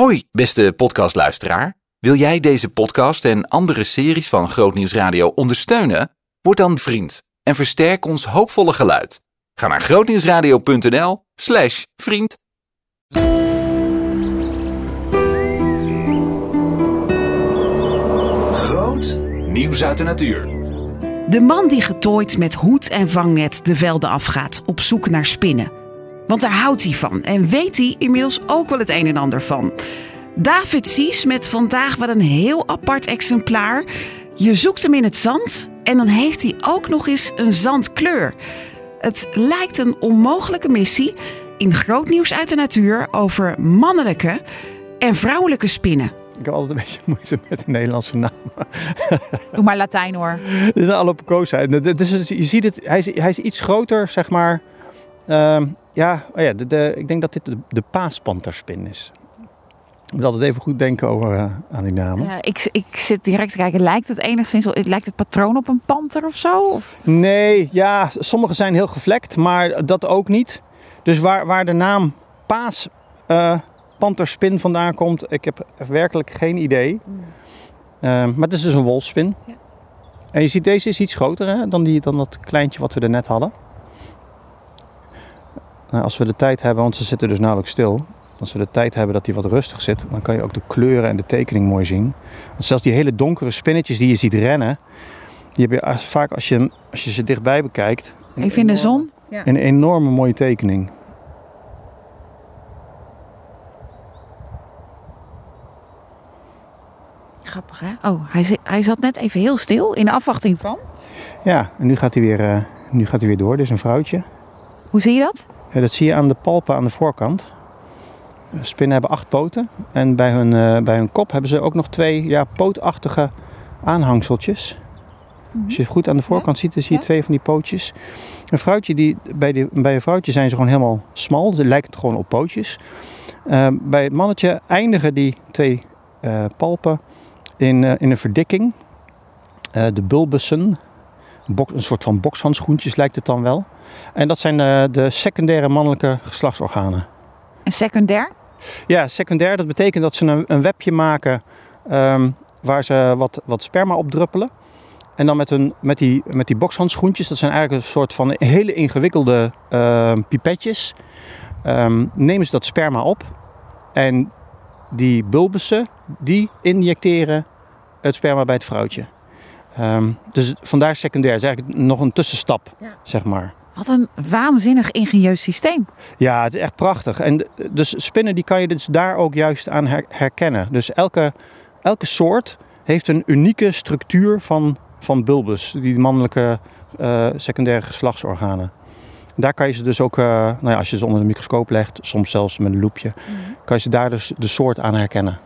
Hoi, beste podcastluisteraar. Wil jij deze podcast en andere series van Grootnieuws Radio ondersteunen? Word dan vriend en versterk ons hoopvolle geluid. Ga naar grootnieuwsradio.nl slash vriend. Groot nieuws uit de natuur. De man die getooid met hoed en vangnet de velden afgaat op zoek naar spinnen. Want daar houdt hij van en weet hij inmiddels ook wel het een en ander van. David Sies met vandaag wel een heel apart exemplaar. Je zoekt hem in het zand en dan heeft hij ook nog eens een zandkleur. Het lijkt een onmogelijke missie in groot nieuws uit de natuur over mannelijke en vrouwelijke spinnen. Ik heb altijd een beetje moeite met de Nederlandse naam. Doe maar Latijn hoor. Het is een allopocosa. Dus je ziet het, hij is, hij is iets groter, zeg maar. Ehm, ja, oh ja de, de, ik denk dat dit de, de paaspanterspin is. Ik moet altijd even goed denken over eh, aan die namen. Ik, ik zit direct te kijken. Lijkt het enigszins, lijkt het patroon op een panter of zo? Of? Nee, ja, sommige zijn heel gevlekt, maar dat ook niet. Dus waar, waar de naam paas panterspin vandaan komt, ik heb werkelijk geen idee. Ehm, maar het is dus een wolfspin. Ja. En je ziet, deze is iets groter hè, dan, die, dan dat kleintje wat we er net hadden. Nou, als we de tijd hebben, want ze zitten dus nauwelijks stil. Als we de tijd hebben dat hij wat rustig zit, dan kan je ook de kleuren en de tekening mooi zien. Want zelfs die hele donkere spinnetjes die je ziet rennen, die heb je als- vaak als je, als je ze dichtbij bekijkt. Even in de zon. Een enorme mooie tekening. Grappig hè? Oh, hij, hij zat net even heel stil in afwachting van. Ja, en nu gaat hij weer, eh, nu gaat hij weer door. Dit is een vrouwtje. Hoe zie je dat? Ja, dat zie je aan de palpen aan de voorkant. Spinnen hebben acht poten. En bij hun, eh, bij hun kop hebben ze ook nog twee ja, pootachtige aanhangseltjes. Als je goed aan de voorkant ziet, dan zie je Ja. twee van die pootjes. Een vrouwtje die, bij, die, bij een vrouwtje zijn ze gewoon helemaal smal. Ze lijken gewoon op pootjes. Eh, bij het mannetje eindigen die twee eh, palpen in, eh, in een verdikking. Eh, de bulbussen. Bok, een soort van bokshandschoentjes lijkt het dan wel. En dat zijn eh, de secundaire mannelijke geslachtsorganen. En secundair? Ja, secundair, dat betekent dat ze een, een webje maken ehm, waar ze wat, wat sperma op druppelen. En dan met, hun, met, die, met die bokshandschoentjes, dat zijn eigenlijk een soort van hele ingewikkelde ehm, pipetjes, ehm, nemen ze dat sperma op. En die bulbussen, die injecteren het sperma bij het vrouwtje. Dus vandaar secundair, is eigenlijk nog een tussenstap, Ja. zeg maar. Wat een waanzinnig ingenieus systeem. Ja, het is echt prachtig. En dus spinnen die kan je dus daar ook juist aan her- herkennen. Dus elke, elke soort heeft een unieke structuur van, van bulbus, die mannelijke eh, secundaire geslachtsorganen. Daar kan je ze dus ook, eh, nou ja, als je ze onder de microscoop legt, soms zelfs met een loepje, kan je ze daar dus de soort aan herkennen.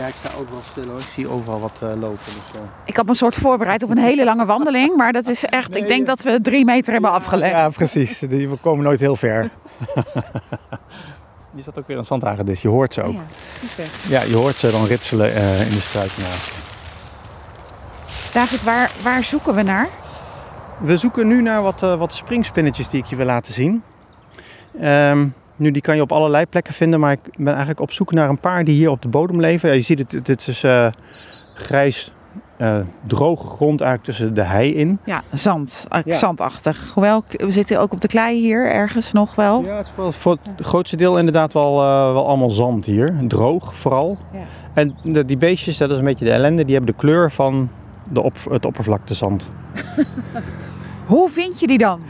Ja, ik sta overal stil hoor. Ik zie overal wat lopen. Dus, Ik had me een soort voorbereid op een hele lange wandeling. Maar dat is echt, ik denk dat we drie meter hebben afgelegd. Ja, precies. Die- We komen nooit heel ver. Je zat ook weer een zandhagedis. Je hoort ze ook. Ja. Ja, je hoort ze dan ritselen eh, in de struik naast. David, waar, waar zoeken we naar? We zoeken nu naar wat, eh, wat springspinnetjes die ik je wil laten zien. Ehm, nu, die kan je op allerlei plekken vinden, maar ik ben eigenlijk op zoek naar een paar die hier op de bodem leven. Ja, je ziet het, dit is eh, grijs, eh, droge grond eigenlijk tussen de hei in. Ja, zand. Ja. Zandachtig. Hoewel, we zitten ook op de klei hier ergens nog wel. Ja, het is voor, voor het grootste deel inderdaad wel, eh, wel allemaal zand hier. Droog vooral. Ja. En de- die beestjes, dat is een beetje de ellende, die hebben de kleur van de op, het oppervlaktezand. Hoe vind je die dan?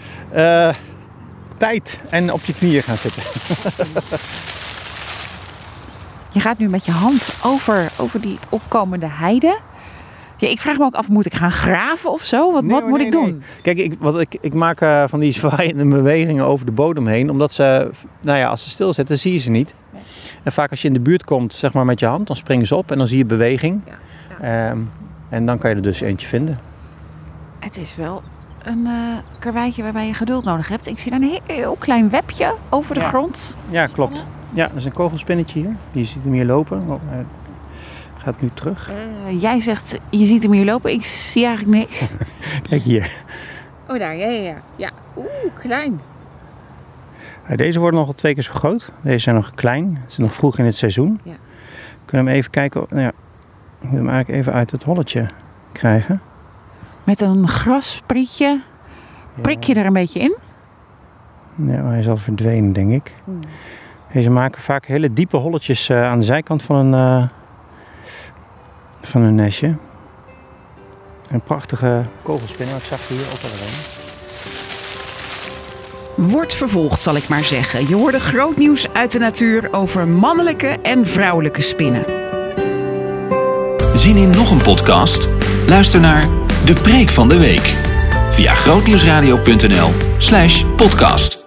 Tijd en op je knieën gaan zitten. Je gaat nu met je hand over, over die opkomende heide. Ja, ik vraag me ook af, moet ik gaan graven of zo? Wat, Nee, wat moet nee, ik doen? nee. Kijk, ik, wat ik, ik maak eh, van die zwaaiende bewegingen over de bodem heen. Omdat ze, nou ja, als ze stilzitten, zie je ze niet. En vaak als je in de buurt komt, zeg maar met je hand, dan springen ze op en dan zie je beweging. Ja, Ehm, en dan kan je er dus eentje vinden. Het is wel een eh karweitje waarbij je geduld nodig hebt. Ik zie daar een heel, klein webje over de Ja. grond. Ja, klopt. Ja, dat is een kogelspinnetje hier. Je ziet hem hier lopen. Oh, hij gaat nu terug. Eh, jij zegt, je ziet hem hier lopen. Ik zie eigenlijk niks. Kijk hier. Oh, daar, ja, ja, ja. Ja, oeh, klein. Deze worden nogal twee keer zo groot. Deze zijn nog klein. Het is nog vroeg in het seizoen. Ja. Kunnen we hem even kijken. Nou ja, ik moet hem eigenlijk even uit het holletje krijgen. Met een grasprietje. Prik je er een beetje in? Ja, maar hij is al verdwenen, denk ik. Deze maken vaak hele diepe holletjes eh, aan de zijkant van een, eh, van een nestje. Een prachtige kogelspinner. Ik zag er hier ook al een. Wordt vervolgd, zal ik maar zeggen. Je hoorde groot nieuws uit de natuur over mannelijke en vrouwelijke spinnen. Zien in nog een podcast? Luister naar De Preek van de Week via grootnieuwsradio.nl slash podcast.